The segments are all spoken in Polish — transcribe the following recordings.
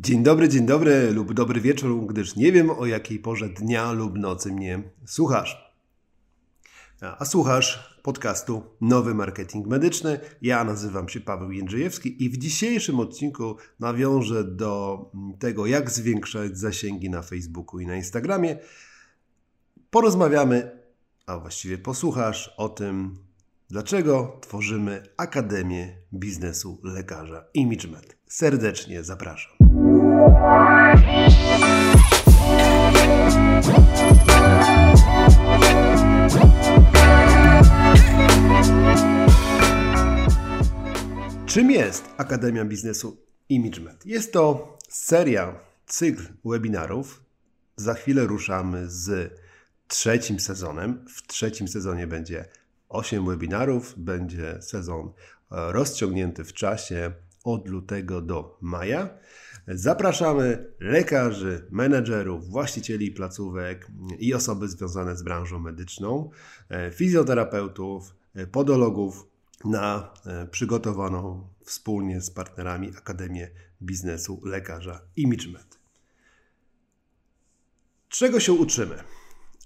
Dzień dobry, dzień dobry lub dobry wieczór, gdyż nie wiem o jakiej porze dnia lub nocy mnie słuchasz. A słuchasz podcastu Nowy Marketing Medyczny. Ja nazywam się Paweł Jędrzejewski i w dzisiejszym odcinku nawiążę do tego, jak zwiększać zasięgi na Facebooku i na Instagramie. Porozmawiamy, a właściwie posłuchasz o tym, dlaczego tworzymy Akademię Biznesu Lekarza ImageMed. Serdecznie zapraszam. Czym jest Akademia Biznesu ImageMed? Jest to seria, cykl webinarów. Za chwilę ruszamy z trzecim sezonem. W trzecim sezonie będzie 8 webinarów, będzie sezon e, rozciągnięty w czasie od lutego do maja. Zapraszamy lekarzy, menedżerów, właścicieli placówek i osoby związane z branżą medyczną, e, fizjoterapeutów, e, podologów na e, przygotowaną wspólnie z partnerami Akademię Biznesu Lekarza ImageMed. Czego się uczymy?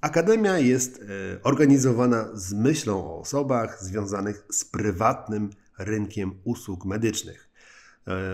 Akademia jest organizowana z myślą o osobach związanych z prywatnym rynkiem usług medycznych.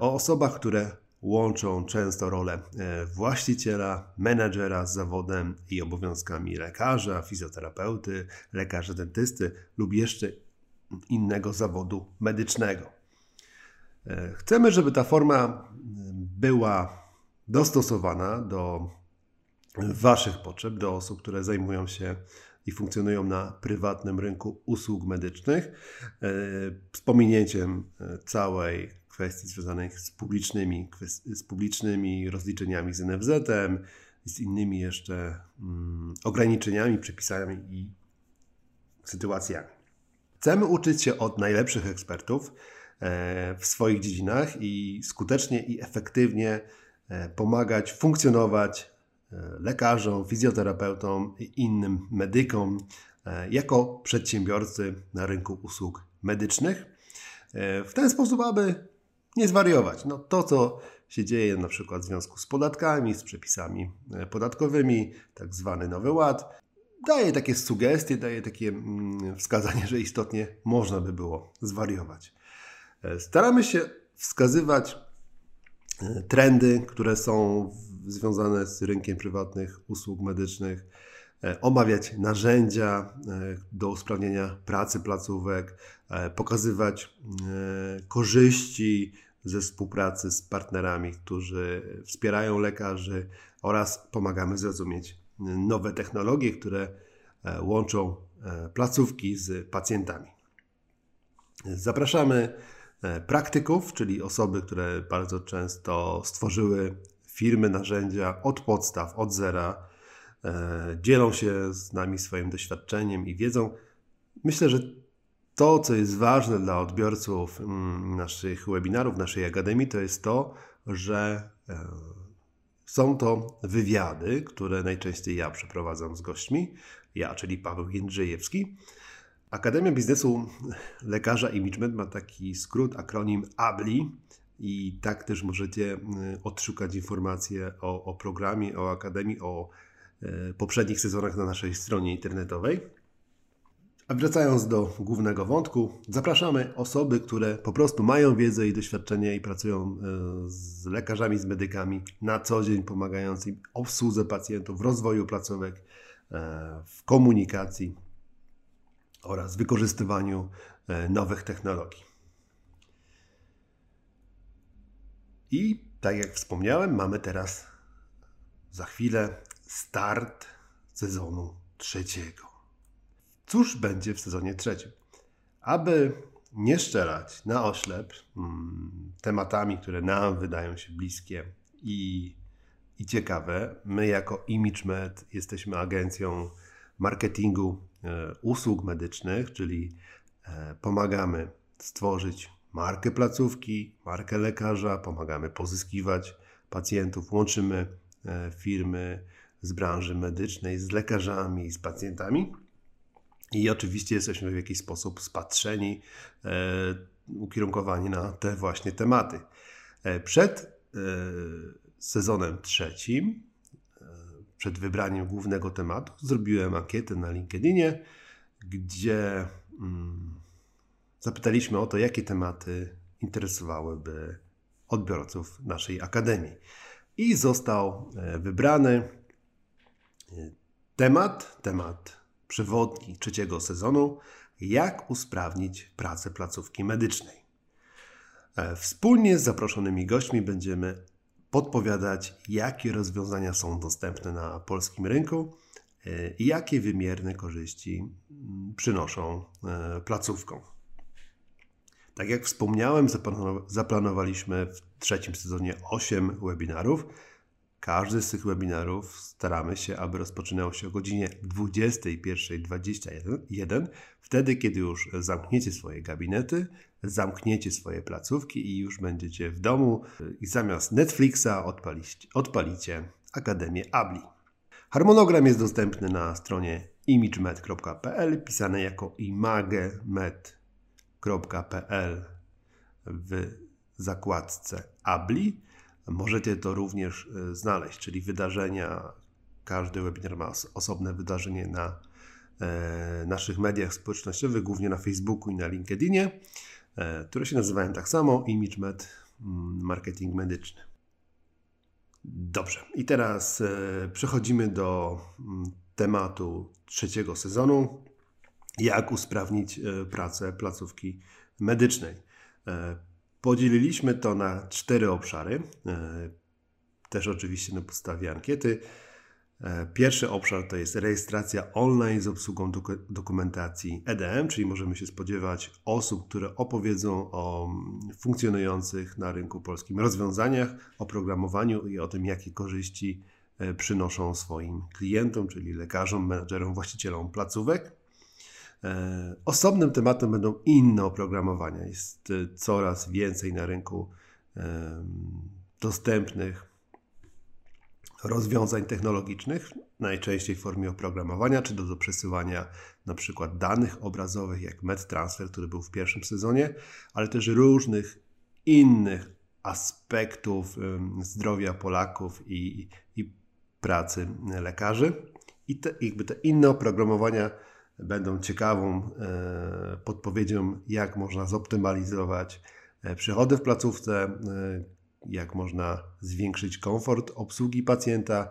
O osobach, które łączą często rolę e, właściciela, menedżera z zawodem i obowiązkami lekarza, fizjoterapeuty, lekarza dentysty lub jeszcze innego zawodu medycznego. E, chcemy, żeby ta forma była dostosowana do Waszych potrzeb, do osób, które zajmują się i funkcjonują na prywatnym rynku usług medycznych, e, z pominięciem całej kwestii związanych z publicznymi, z publicznymi rozliczeniami z NFZ-em, z innymi jeszcze mm, ograniczeniami, przepisami i sytuacjami. Chcemy uczyć się od najlepszych ekspertów e, w swoich dziedzinach i skutecznie i efektywnie e, pomagać funkcjonować e, lekarzom, fizjoterapeutom i innym medykom jako przedsiębiorcy na rynku usług medycznych. W ten sposób, aby nie zwariować. No, to, co się dzieje na przykład w związku z podatkami, z przepisami e, podatkowymi, tak zwany Nowy Ład, daje takie sugestie, daje takie mm, wskazanie, że istotnie można by było zwariować. E, staramy się wskazywać e, trendy, które są związane z rynkiem prywatnych usług medycznych, omawiać narzędzia do usprawnienia pracy placówek, pokazywać korzyści ze współpracy z partnerami, którzy wspierają lekarzy oraz pomagamy zrozumieć nowe technologie, które e, łączą e, placówki z pacjentami. Zapraszamy e, praktyków, czyli osoby, które bardzo często stworzyły firmy, narzędzia od podstaw, od zera, dzielą się z nami swoim doświadczeniem i wiedzą. Myślę, że to, co jest ważne dla odbiorców mm, naszych webinarów, naszej akademii, to jest to, że e, są to wywiady, które najczęściej ja przeprowadzam z gośćmi. Ja, czyli Paweł Jędrzejewski. Akademia Biznesu Lekarza Imagement ma taki skrót, akronim ABLI i tak też możecie e, odszukać informacje o, o programie, o Akademii, o e, poprzednich sezonach na naszej stronie internetowej. A wracając do głównego wątku, zapraszamy osoby, które po prostu mają wiedzę i doświadczenie i pracują e, z lekarzami, z medykami na co dzień, pomagając im obsłudze pacjentów, w rozwoju placówek, e, w komunikacji oraz wykorzystywaniu e, nowych technologii. I tak jak wspomniałem, mamy teraz za chwilę start sezonu trzeciego. Cóż będzie w sezonie trzecim? Aby nie szczerać na oślep hmm, tematami, które nam wydają się bliskie i, i ciekawe, my jako ImageMed jesteśmy agencją marketingu e, usług medycznych, czyli e, pomagamy stworzyć markę placówki, markę lekarza, pomagamy pozyskiwać pacjentów, łączymy e, firmy z branży medycznej z lekarzami, z pacjentami i oczywiście jesteśmy w jakiś sposób spatrzeni, e, ukierunkowani na te właśnie tematy. E, przed sezonem trzecim, przed wybraniem głównego tematu, zrobiłem ankietę na LinkedInie, gdzie mm, zapytaliśmy o to, jakie tematy interesowałyby odbiorców naszej akademii. I został e, wybrany e, temat, temat przewodni trzeciego sezonu, jak usprawnić pracę placówki medycznej. E, wspólnie z zaproszonymi gośćmi będziemy podpowiadać, jakie rozwiązania są dostępne na polskim rynku i jakie wymierne korzyści przynoszą placówkom. Tak jak wspomniałem, zaplanowaliśmy w trzecim sezonie 8 webinarów. Każdy z tych webinarów staramy się, aby rozpoczynał się o godzinie 21.21, wtedy kiedy już zamkniecie swoje gabinety, zamkniecie swoje placówki i już będziecie w domu i zamiast Netflixa odpalicie, odpalicie Akademię Abli. Harmonogram jest dostępny na stronie imagemed.pl, pisane jako imagemed.pl w zakładce Abli. Możecie to również e, znaleźć, czyli wydarzenia. Każdy webinar ma osobne wydarzenie na e, naszych mediach społecznościowych, głównie na Facebooku i na LinkedInie, e, które się nazywają tak samo ImageMed mm, Marketing Medyczny. Dobrze, i teraz przechodzimy do mm, tematu trzeciego sezonu jak usprawnić pracę placówki medycznej. E, podzieliliśmy to na cztery obszary, e, też oczywiście na podstawie ankiety. Pierwszy obszar to jest rejestracja online z obsługą dokumentacji EDM, czyli możemy się spodziewać osób, które opowiedzą o mm, funkcjonujących na rynku polskim rozwiązaniach, o programowaniu i o tym, jakie korzyści przynoszą swoim klientom, czyli lekarzom, menedżerom, właścicielom placówek. E, osobnym tematem będą inne oprogramowania. Jest e, coraz więcej na rynku dostępnych rozwiązań technologicznych, najczęściej w formie oprogramowania, czy do, do przesyłania na przykład danych obrazowych, jak MedTransfer, który był w pierwszym sezonie, ale też różnych innych aspektów zdrowia Polaków i, i pracy lekarzy. I te, jakby te inne oprogramowania będą ciekawą e, podpowiedzią, jak można zoptymalizować e, przychody w placówce, e, jak można zwiększyć komfort obsługi pacjenta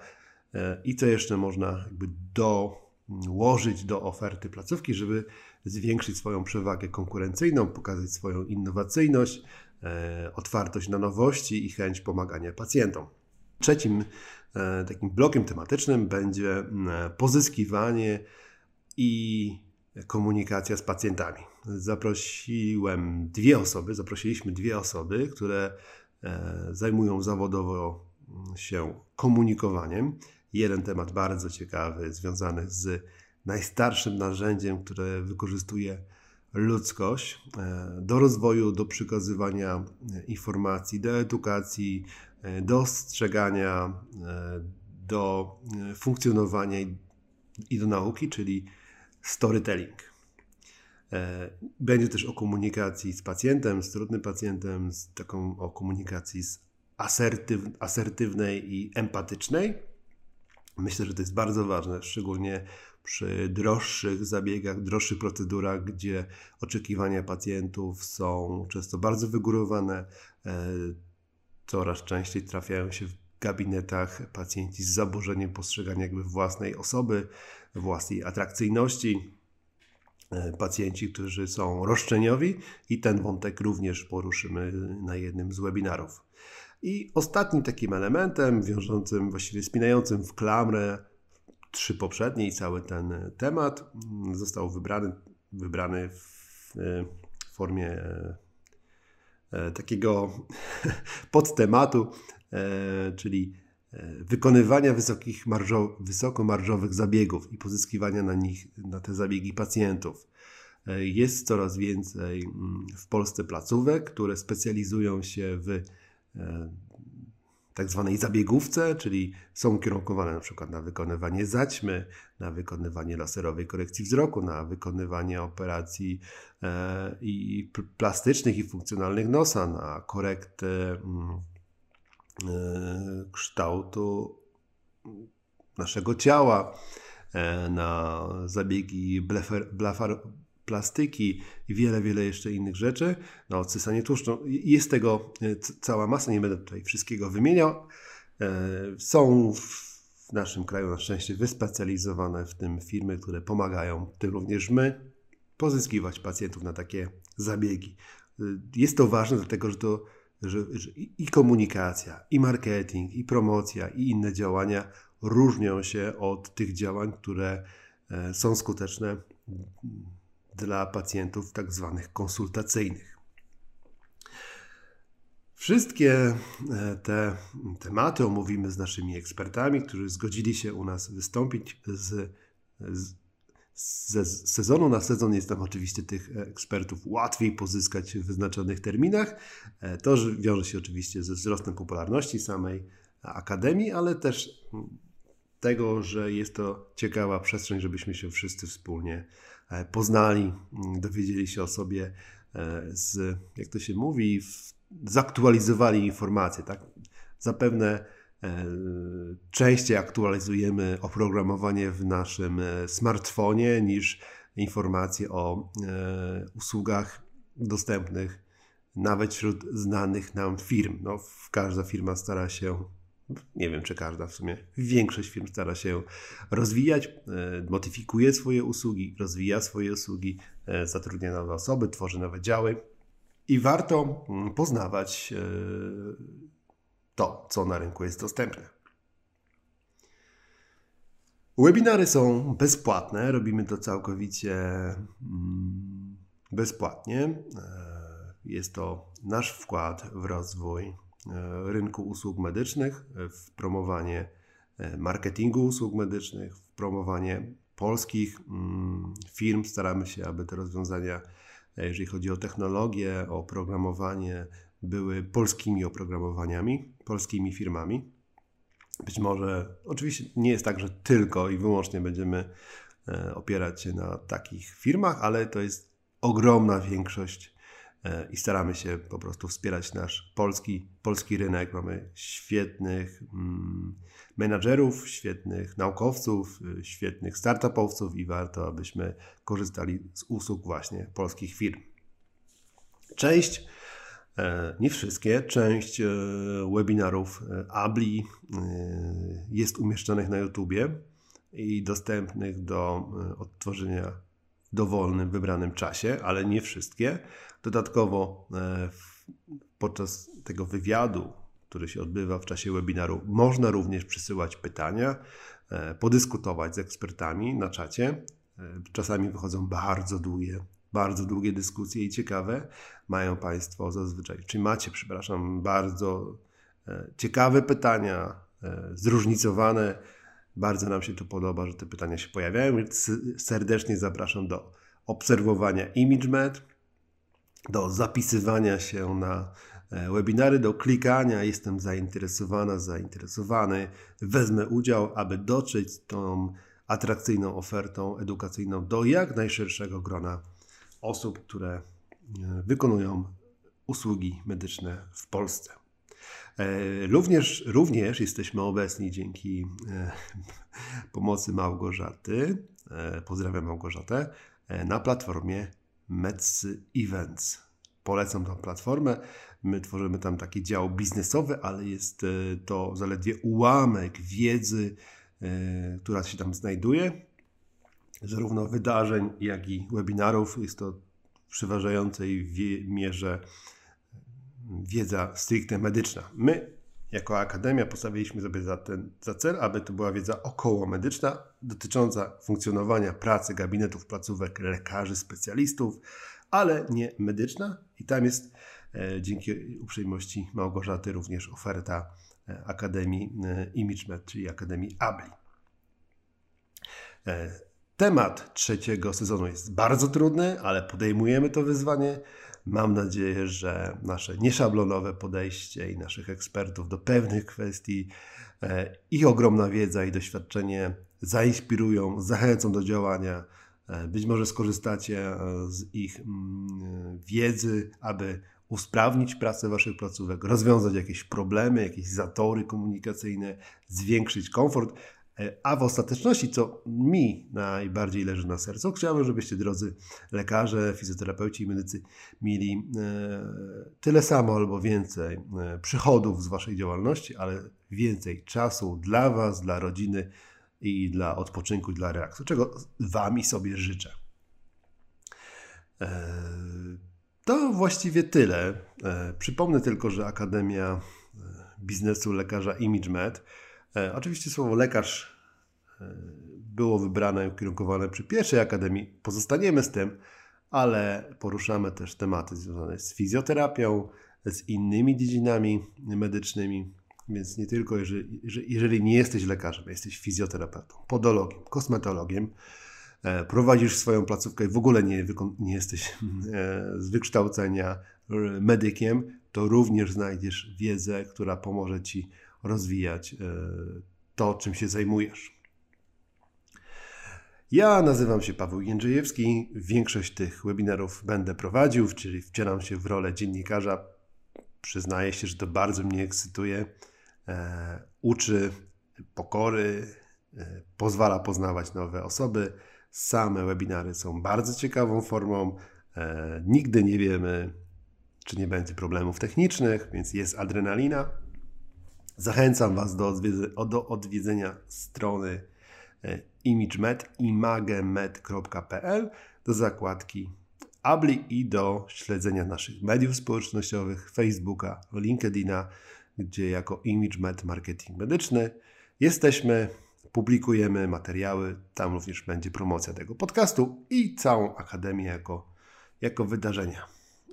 i co jeszcze można jakby dołożyć do oferty placówki, żeby zwiększyć swoją przewagę konkurencyjną, pokazać swoją innowacyjność, otwartość na nowości i chęć pomagania pacjentom. Trzecim takim blokiem tematycznym będzie pozyskiwanie i komunikacja z pacjentami. Zaprosiłem dwie osoby, zaprosiliśmy dwie osoby, które e, zajmują zawodowo się komunikowaniem. Jeden temat bardzo ciekawy, związany z najstarszym narzędziem, które wykorzystuje ludzkość e, do rozwoju, do przekazywania informacji, do edukacji, e, do ostrzegania, do funkcjonowania i do nauki, czyli storytelling. E, będzie też o komunikacji z pacjentem, z trudnym pacjentem, z taką o komunikacji z asertyw, asertywnej i empatycznej. Myślę, że to jest bardzo ważne, szczególnie przy droższych zabiegach, droższych procedurach, gdzie oczekiwania pacjentów są często bardzo wygórowane. E, coraz częściej trafiają się w gabinetach pacjenci z zaburzeniem postrzegania jakby własnej osoby, własnej atrakcyjności, e, pacjenci, którzy są roszczeniowi i ten wątek również poruszymy na jednym z webinarów. I ostatnim takim elementem, wiążącym, właściwie spinającym w klamrę trzy poprzednie i cały ten temat mm, został wybrany, wybrany w e, formie e, takiego podtematu, czyli E, wykonywania wysokich marżo, wysokomarżowych zabiegów i pozyskiwania na nich, na te zabiegi pacjentów. E, jest coraz więcej mm, w Polsce placówek, które specjalizują się w e, tak zwanej zabiegówce, czyli są ukierunkowane na przykład na wykonywanie zaćmy, na wykonywanie laserowej korekcji wzroku, na wykonywanie operacji i plastycznych i funkcjonalnych nosa, na korektę mm, kształtu naszego ciała, na zabiegi blefer, plastyki i wiele, wiele jeszcze innych rzeczy, na odsysanie tłuszczu. Jest tego cała masa, nie będę tutaj wszystkiego wymieniał. Są w naszym kraju na szczęście wyspecjalizowane w tym firmy, które pomagają, tym również my, pozyskiwać pacjentów na takie zabiegi. Jest to ważne, dlatego że to że, że i komunikacja, i marketing, i promocja, i inne działania różnią się od tych działań, które e, są skuteczne dla pacjentów tak zwanych konsultacyjnych. Wszystkie e, te tematy omówimy z naszymi ekspertami, którzy zgodzili się u nas wystąpić z, z z sezonu na sezon jest tam oczywiście tych ekspertów łatwiej pozyskać w wyznaczonych terminach. E, to wiąże się oczywiście ze wzrostem popularności samej akademii, ale też tego, że jest to ciekawa przestrzeń, żebyśmy się wszyscy wspólnie e, poznali, dowiedzieli się o sobie e, z, jak to się mówi, zaktualizowali informacje. Tak? Zapewne E, częściej aktualizujemy oprogramowanie w naszym e, smartfonie niż informacje o e, usługach dostępnych nawet wśród znanych nam firm. No, każda firma stara się, nie wiem czy każda w sumie, większość firm stara się rozwijać, modyfikuje swoje usługi, rozwija swoje usługi, zatrudnia nowe osoby, tworzy nowe działy i warto mm, poznawać to, co na rynku jest dostępne. Webinary są bezpłatne, robimy to całkowicie mm, bezpłatnie. E, jest to nasz wkład w rozwój e, rynku usług medycznych, w promowanie e, marketingu usług medycznych, w promowanie polskich mm, firm. Staramy się, aby te rozwiązania, jeżeli chodzi o technologię, o programowanie, były polskimi oprogramowaniami, polskimi firmami. Być może, oczywiście nie jest tak, że tylko i wyłącznie będziemy e, opierać się na takich firmach, ale to jest ogromna większość e, i staramy się po prostu wspierać nasz polski, polski rynek. Mamy świetnych mm, menadżerów, świetnych naukowców, e, świetnych startupowców i warto, abyśmy korzystali z usług właśnie polskich firm. Część E, nie wszystkie. Część e, webinarów e, ABLI jest umieszczonych na YouTubie i dostępnych do odtworzenia w dowolnym, wybranym czasie, ale nie wszystkie. Dodatkowo podczas tego wywiadu, który się odbywa w czasie webinaru, można również przysyłać pytania, podyskutować z ekspertami na czacie. Czasami wychodzą bardzo długie bardzo długie dyskusje i ciekawe mają Państwo zazwyczaj, czy macie, przepraszam, bardzo e, ciekawe pytania, e, zróżnicowane. Bardzo nam się tu podoba, że te pytania się pojawiają, więc serdecznie zapraszam do obserwowania ImageMed, do zapisywania się na e, webinary, do klikania. Jestem zainteresowana, zainteresowany. Wezmę udział, aby dotrzeć z tą atrakcyjną ofertą edukacyjną do jak najszerszego grona osób, które e, wykonują usługi medyczne w Polsce. E, również, również jesteśmy obecni dzięki e, pomocy Małgorzaty, pozdrawiam Małgorzatę, na platformie Medsy Events. Polecam tą platformę. My tworzymy tam taki dział biznesowy, ale jest to zaledwie ułamek wiedzy, która się tam znajduje zarówno wydarzeń, jak i webinarów. Jest to w przeważającej mierze wiedza stricte medyczna. My, jako Akademia, postawiliśmy sobie za, ten, za cel, aby to była wiedza około medyczna, dotycząca funkcjonowania pracy gabinetów, placówek lekarzy, specjalistów, ale nie medyczna. I tam jest e, dzięki uprzejmości Małgorzaty również oferta e, Akademii e, ImageMed, czyli Akademii ABLI. Temat trzeciego sezonu jest bardzo trudny, ale podejmujemy to wyzwanie. Mam nadzieję, że nasze nieszablonowe podejście i naszych ekspertów do pewnych kwestii, e, ich ogromna wiedza i doświadczenie zainspirują, zachęcą do działania. E, być może skorzystacie e, z ich mm, wiedzy, aby usprawnić pracę Waszych placówek, rozwiązać jakieś problemy, jakieś zatory komunikacyjne, zwiększyć komfort. E, a w ostateczności, co mi najbardziej leży na sercu, chciałbym, żebyście, drodzy lekarze, fizjoterapeuci i medycy, mieli e, tyle samo albo więcej e, przychodów z Waszej działalności, ale więcej czasu dla Was, dla rodziny i dla odpoczynku, dla relaksu, czego Wam i sobie życzę. To właściwie tyle. Przypomnę tylko, że Akademia Biznesu Lekarza ImageMed oczywiście słowo lekarz e, było wybrane i ukierunkowane przy pierwszej akademii. Pozostaniemy z tym, ale poruszamy też tematy związane z fizjoterapią, z innymi dziedzinami medycznymi. Więc nie tylko, jeżeli, jeżeli nie jesteś lekarzem, jesteś fizjoterapeutą, podologiem, kosmetologiem, e, prowadzisz swoją placówkę i w ogóle nie, nie jesteś z wykształcenia medykiem, to również znajdziesz wiedzę, która pomoże Ci rozwijać e, to, czym się zajmujesz. Ja nazywam się Paweł Jędrzejewski. Większość tych webinarów będę prowadził, czyli wcielam się w rolę dziennikarza. Przyznaję się, że to bardzo mnie ekscytuje. E, uczy pokory, e, pozwala poznawać nowe osoby. Same webinary są bardzo ciekawą formą. Nigdy nie wiemy, czy nie będzie problemów technicznych, więc jest adrenalina. Zachęcam Was do, do odwiedzenia strony e, ImageMed, imagemed.pl do zakładki Abli i do śledzenia naszych mediów społecznościowych, Facebooka, LinkedIna, gdzie jako ImageMed Marketing Medyczny jesteśmy, publikujemy materiały, tam również będzie promocja tego podcastu i całą Akademię jako, jako wydarzenia.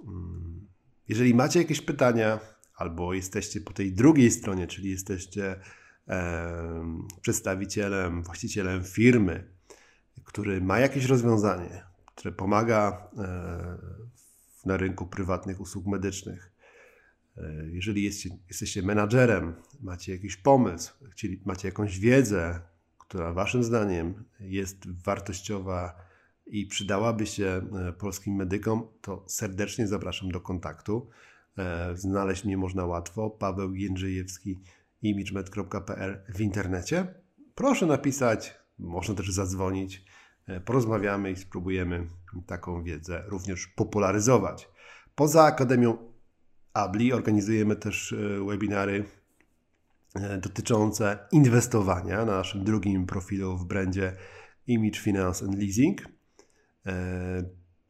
Mm, jeżeli macie jakieś pytania, albo jesteście po tej drugiej stronie, czyli jesteście e, przedstawicielem, właścicielem firmy, który ma jakieś rozwiązanie, które pomaga e, na rynku prywatnych usług medycznych. E, jeżeli jest, jesteście menadżerem, macie jakiś pomysł, czyli macie jakąś wiedzę, która Waszym zdaniem jest wartościowa i przydałaby się e, polskim medykom, to serdecznie zapraszam do kontaktu. E, znaleźć mnie można łatwo. Paweł Jędrzejewski, imagemed.pl w internecie. Proszę napisać, można też zadzwonić. E, porozmawiamy i spróbujemy taką wiedzę również popularyzować. Poza Akademią Abli organizujemy też e, webinary dotyczące inwestowania na naszym drugim profilu w brandzie Image Finance and Leasing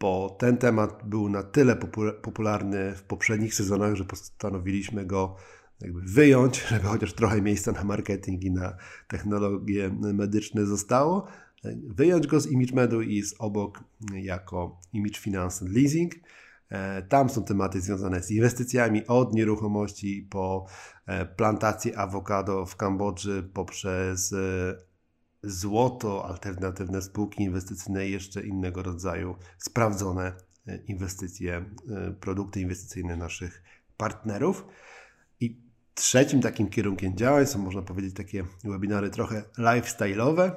bo ten temat był na tyle popularny w poprzednich sezonach, że postanowiliśmy go jakby wyjąć, żeby chociaż trochę miejsca na marketing i na technologie medyczne zostało. Wyjąć go z ImageMedu i jest obok jako Image Finance Leasing. E, tam są tematy związane z inwestycjami od nieruchomości po e, plantację awokado w Kambodży, poprzez e, złoto, alternatywne spółki inwestycyjne i jeszcze innego rodzaju sprawdzone e, inwestycje, e, produkty inwestycyjne naszych partnerów. I trzecim takim kierunkiem działań są, można powiedzieć, takie webinary trochę lifestyle'owe,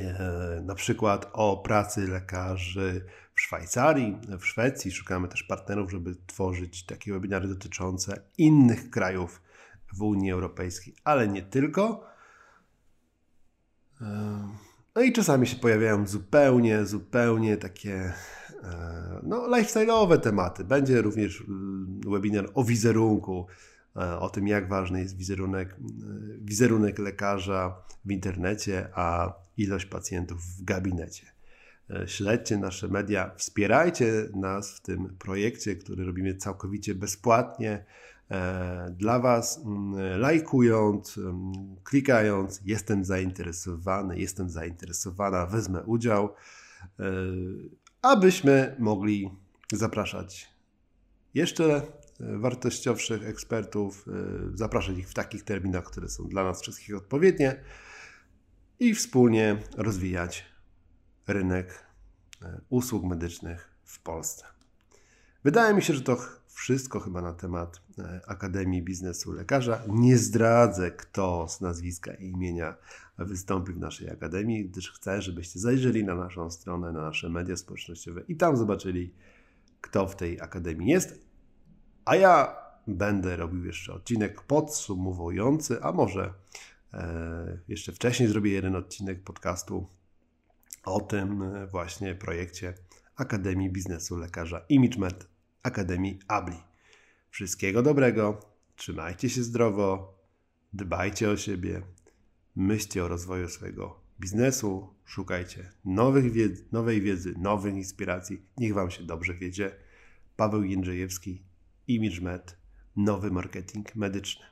e, na przykład o pracy lekarzy w Szwajcarii, w Szwecji. Szukamy też partnerów, żeby tworzyć takie webinary dotyczące innych krajów w Unii Europejskiej, ale nie tylko. No i czasami się pojawiają zupełnie, zupełnie takie e, no, lifestyle'owe tematy. Będzie również mm, webinar o wizerunku, e, o tym jak ważny jest wizerunek, e, wizerunek lekarza w internecie, a ilość pacjentów w gabinecie. Śledźcie nasze media, wspierajcie nas w tym projekcie, który robimy całkowicie bezpłatnie. E, dla Was, mm, lajkując, mm, klikając, jestem zainteresowany, jestem zainteresowana, wezmę udział, e, abyśmy mogli zapraszać jeszcze wartościowszych ekspertów, e, zapraszać ich w takich terminach, które są dla nas wszystkich odpowiednie i wspólnie rozwijać rynek usług medycznych w Polsce. Wydaje mi się, że to wszystko chyba na temat e, Akademii Biznesu Lekarza. Nie zdradzę, kto z nazwiska i imienia wystąpi w naszej Akademii, gdyż chcę, żebyście zajrzeli na naszą stronę, na nasze media społecznościowe i tam zobaczyli, kto w tej Akademii jest. A ja będę robił jeszcze odcinek podsumowujący, a może e, jeszcze wcześniej zrobię jeden odcinek podcastu o tym e, właśnie projekcie Akademii Biznesu Lekarza ImageMed Akademii ABLI. Wszystkiego dobrego, trzymajcie się zdrowo, dbajcie o siebie, myślcie o rozwoju swojego biznesu, szukajcie nowych wiedzy, nowej wiedzy, nowych inspiracji. Niech Wam się dobrze wiedzie. Paweł Jędrzejewski, ImageMed, nowy marketing medyczny.